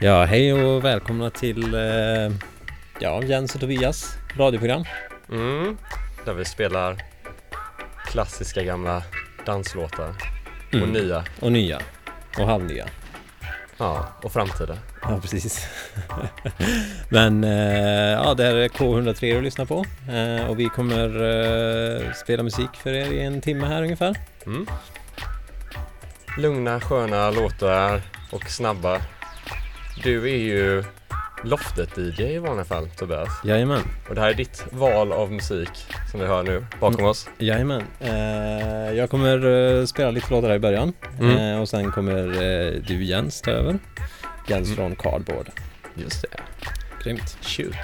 Ja, hej och välkomna till eh, ja, Jens och Tobias radioprogram. Mm, där vi spelar klassiska gamla danslåtar Mm. och nya, Och nya. Och halvnya. ja, och framtida. Ja, precis. Men eh, ja, det här är K103 att lyssna på. Eh, och vi kommer eh, spela musik för er i en timme här ungefär. Mm. Lugna, sköna låtar och snabba. Du är ju Loftet-DJ i vanliga fall, Tobias. Jajamän. Och det här är ditt val av musik som vi hör nu bakom Mm. oss. Jajamän. Eh, jag kommer eh, spela lite låtar här i början. Mm. Eh, och sen kommer eh, du Jens ta över. Jens Mm. från Cardboard. Just det. Grymt. Shoot.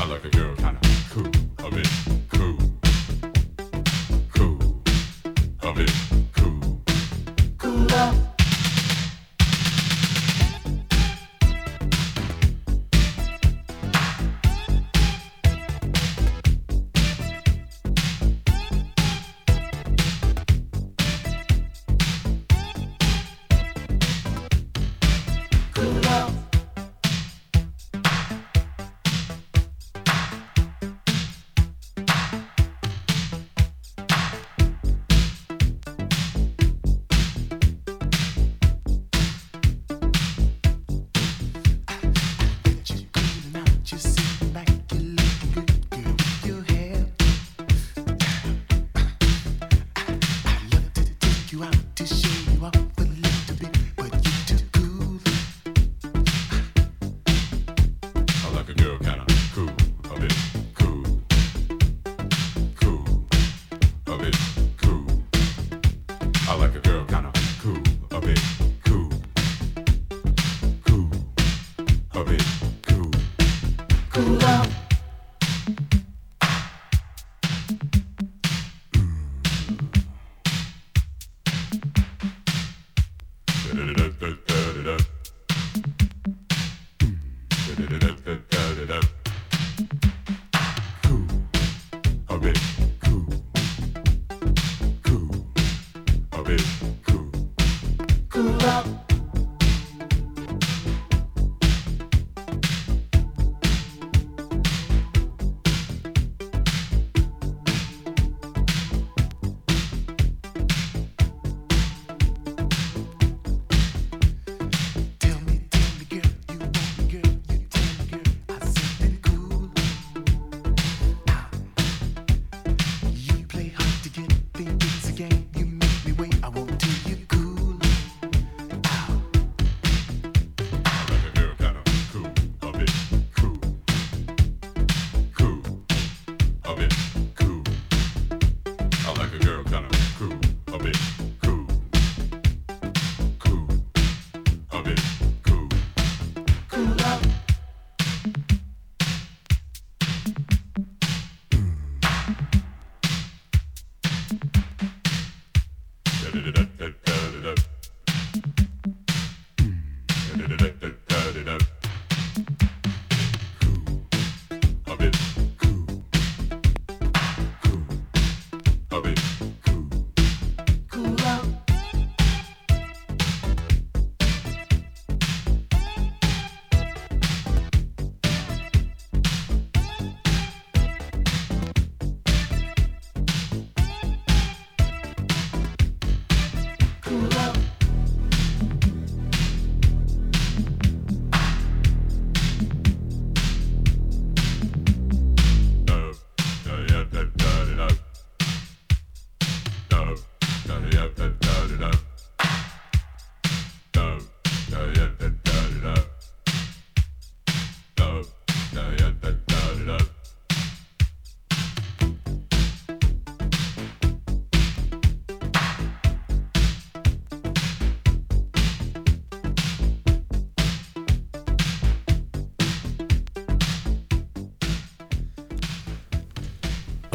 I like a girl.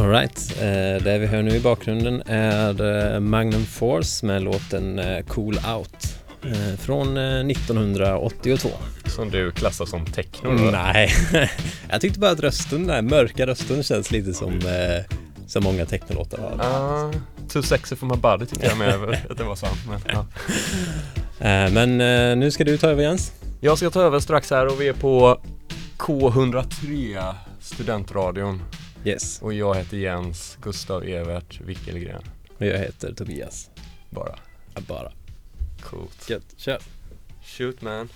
Alright, eh, det vi hör nu i bakgrunden är eh, Magnum Force med låten eh, Cool Out från eh, 1982. Som du klassar som techno då? Nej, jag tyckte bara att rösten, den där mörka rösten känns lite som, som många technolåtar har. Ah, too sexy for my body tyckte jag med att det var sant. Men, ja. Men nu ska du ta över Jens. Jag ska ta över strax här och vi är på K103 Studentradion Yes, och jag heter Jens Gustav Evert Wickelgren. och jag heter Tobias. Bara Ja, Bara. coolt. Gött, kör. Shoot man.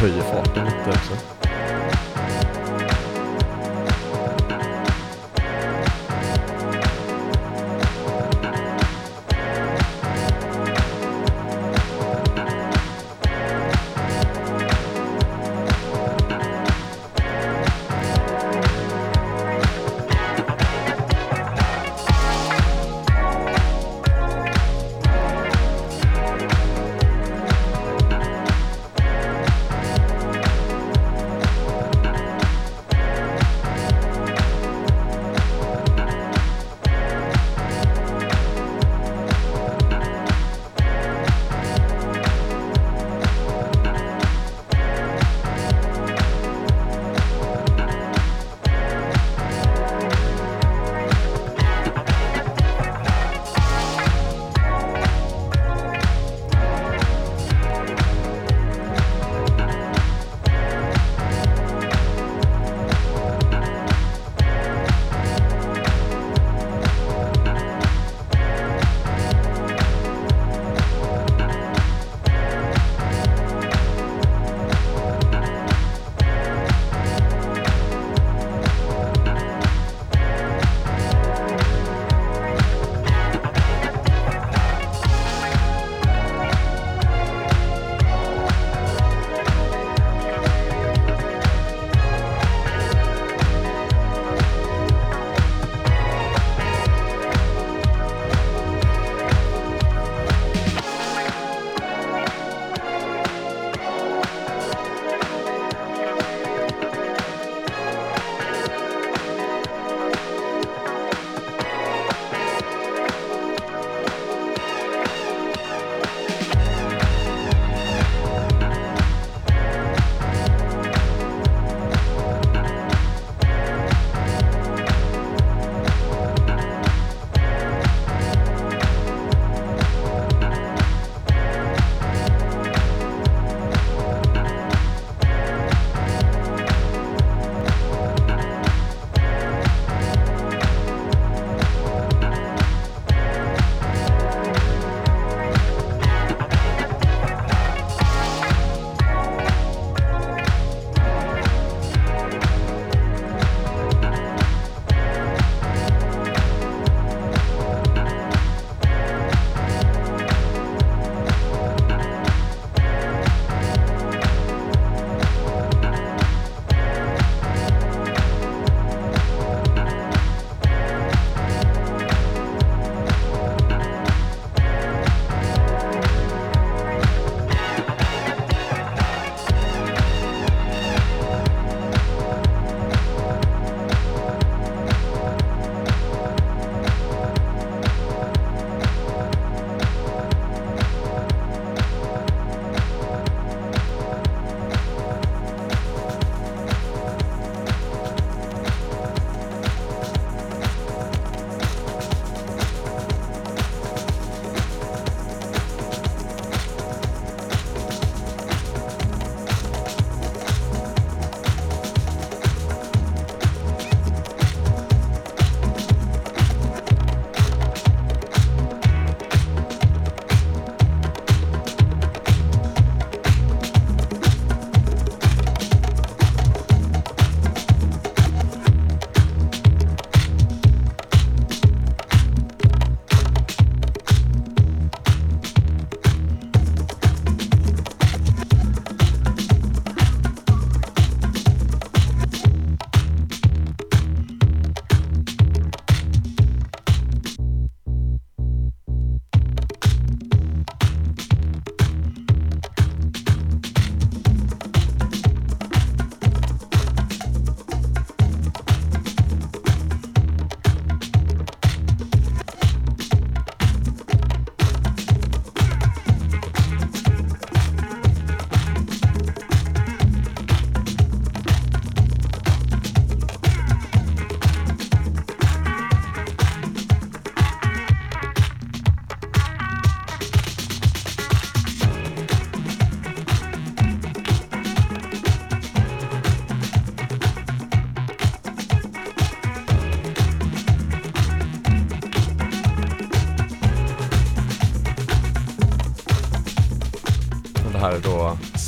Höjer farten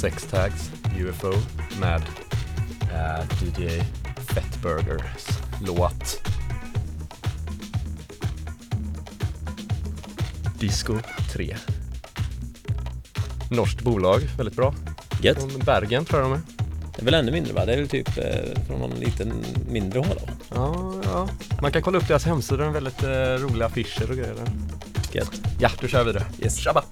Sex Tags UFO med eh, DJ Fettburgers låt Disco 3. Norskt bolag, väldigt bra. Gött. Från Bergen tror jag de är. Det är väl ännu mindre va? Det är väl typ eh, från någon liten mindre håla? Ja, ja. Man kan kolla upp deras hemsida, de har väldigt eh, roliga affischer och grejer. Gött. Ja, då kör vi vidare. Yes. Tjabba!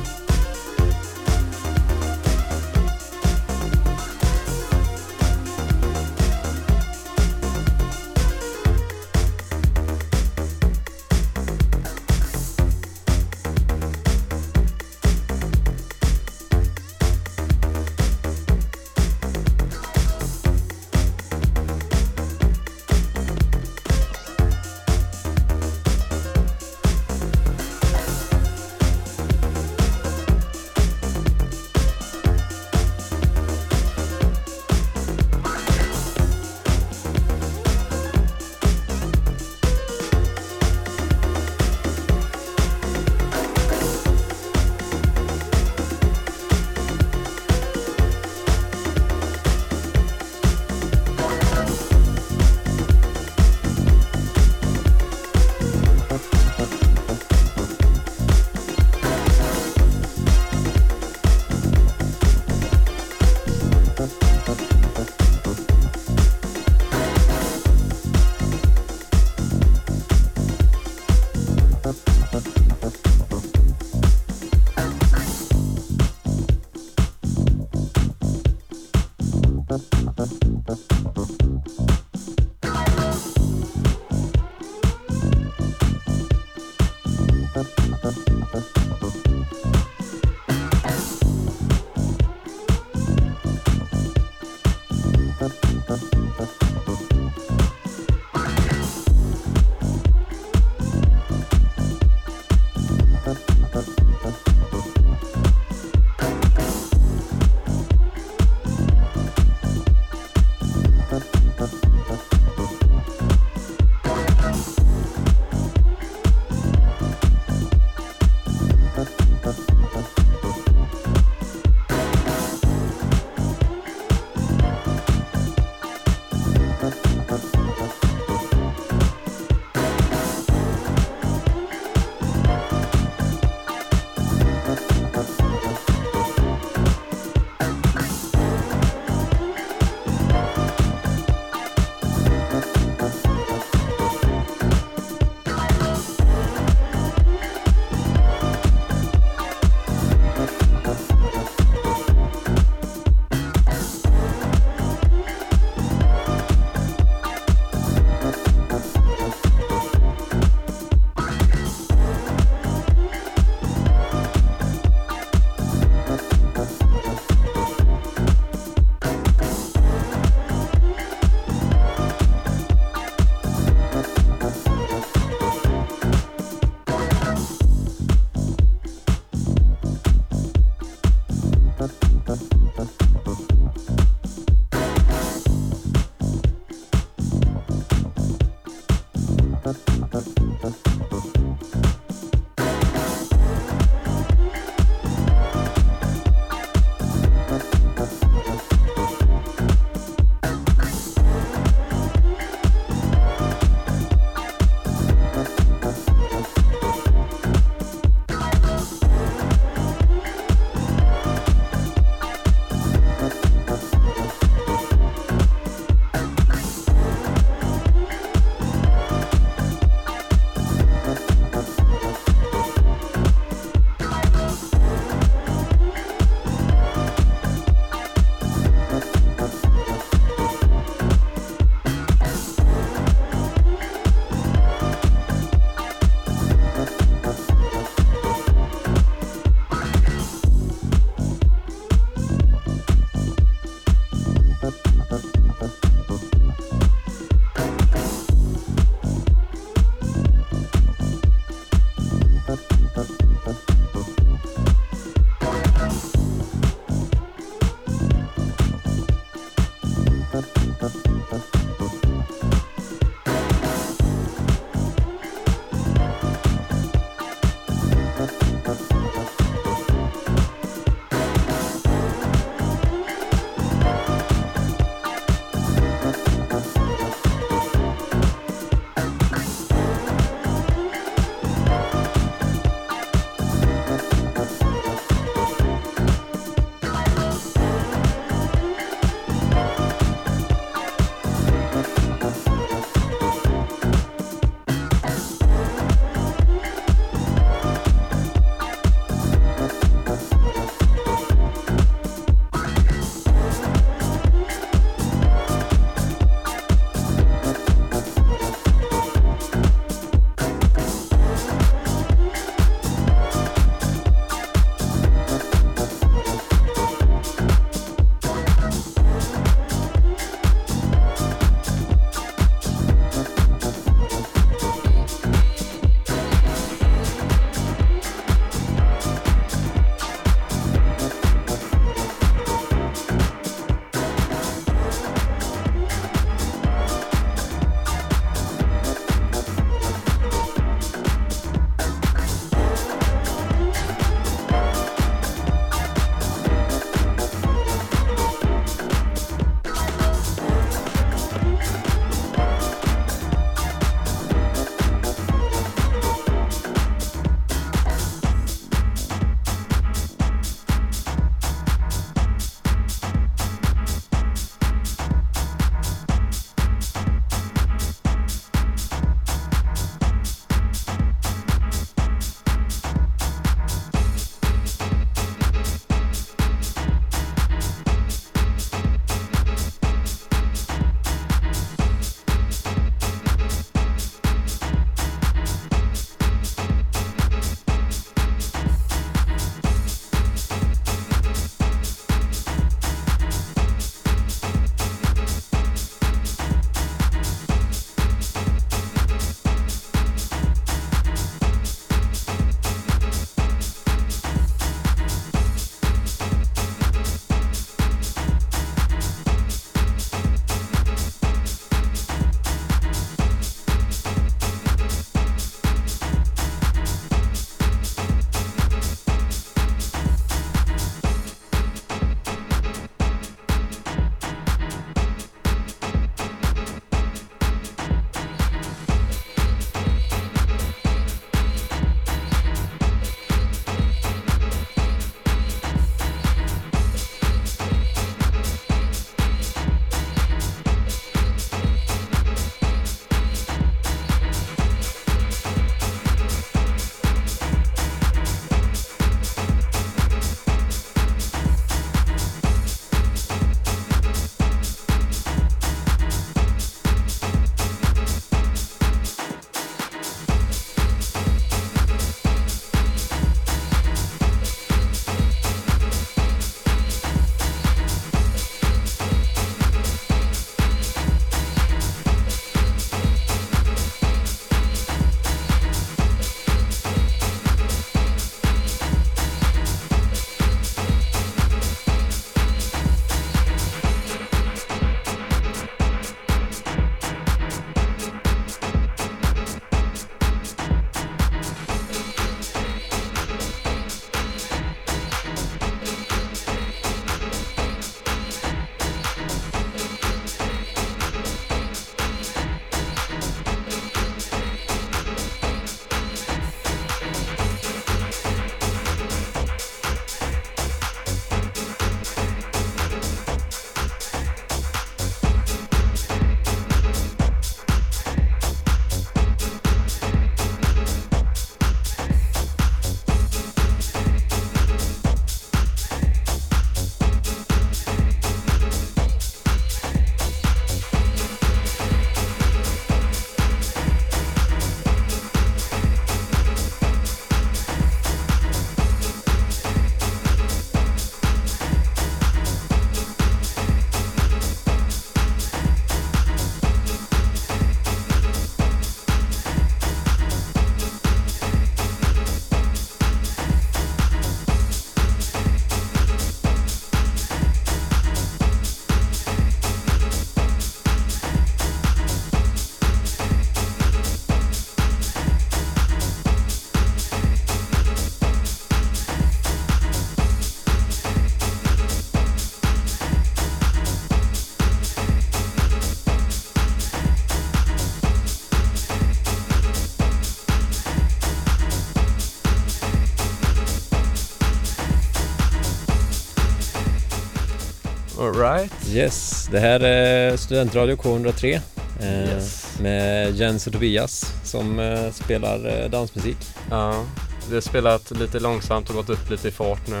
Alright. Yes, det här är Studentradio K103 eh, Yes. med Jens och Tobias som eh, spelar eh, dansmusik. Ja, vi har spelat lite långsamt och gått upp lite i fart nu.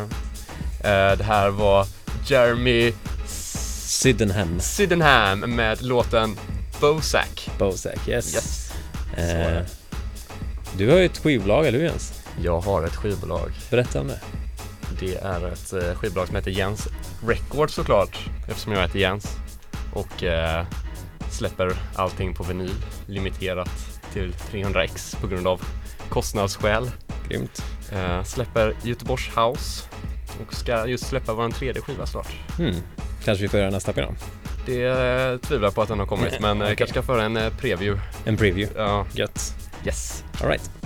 Eh, det här var Jeremy Sydenham, Sydenham med låten Bozak. Bozak, yes. Yes. Eh, du har ju ett skivbolag, eller hur Jens? Jag har ett skivbolag. Berätta om det. Det är ett eh, skivbolag som heter Jens Records såklart, eftersom jag heter Jens. Och eh, släpper allting på vinyl, limiterat till 300x på grund av kostnadsskäl. Grymt. Eh, släpper Göteborgs House och ska just släppa vår tredje skiva snart. Hmm. Kanske vi får göra nästa program. Det eh, tvivlar jag på att den har kommit, men eh, Okej. kanske ska föra en eh, preview. En preview. Ja, Gött. yes. Alright. här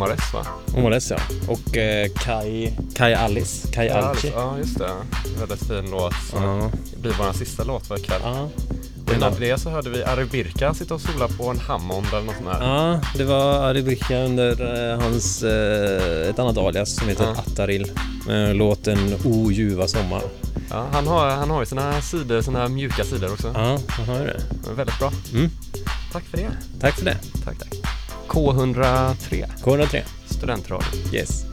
Omares va? Omores ja. Och eh, Kai, Kai Alice, Kai Alci. Ja, just det. Väldigt fin låt. som Ja. blir vår sista låt för ikväll. Ja. Och innan det så hörde vi Ari Birka sitta och sola på en Hammond eller något sånt där. ja, det var Ari Birka under eh, hans, eh, ett annat alias som heter Ja. Attaril. Med låten O ljuva sommar. Ja, han, har, han har ju sina sidor, sina mjuka sidor också. Ja, han har ju det. Väldigt bra. Mm. Tack för det. Tack för det. Tack, tack. K103, K103. studentradio. Yes.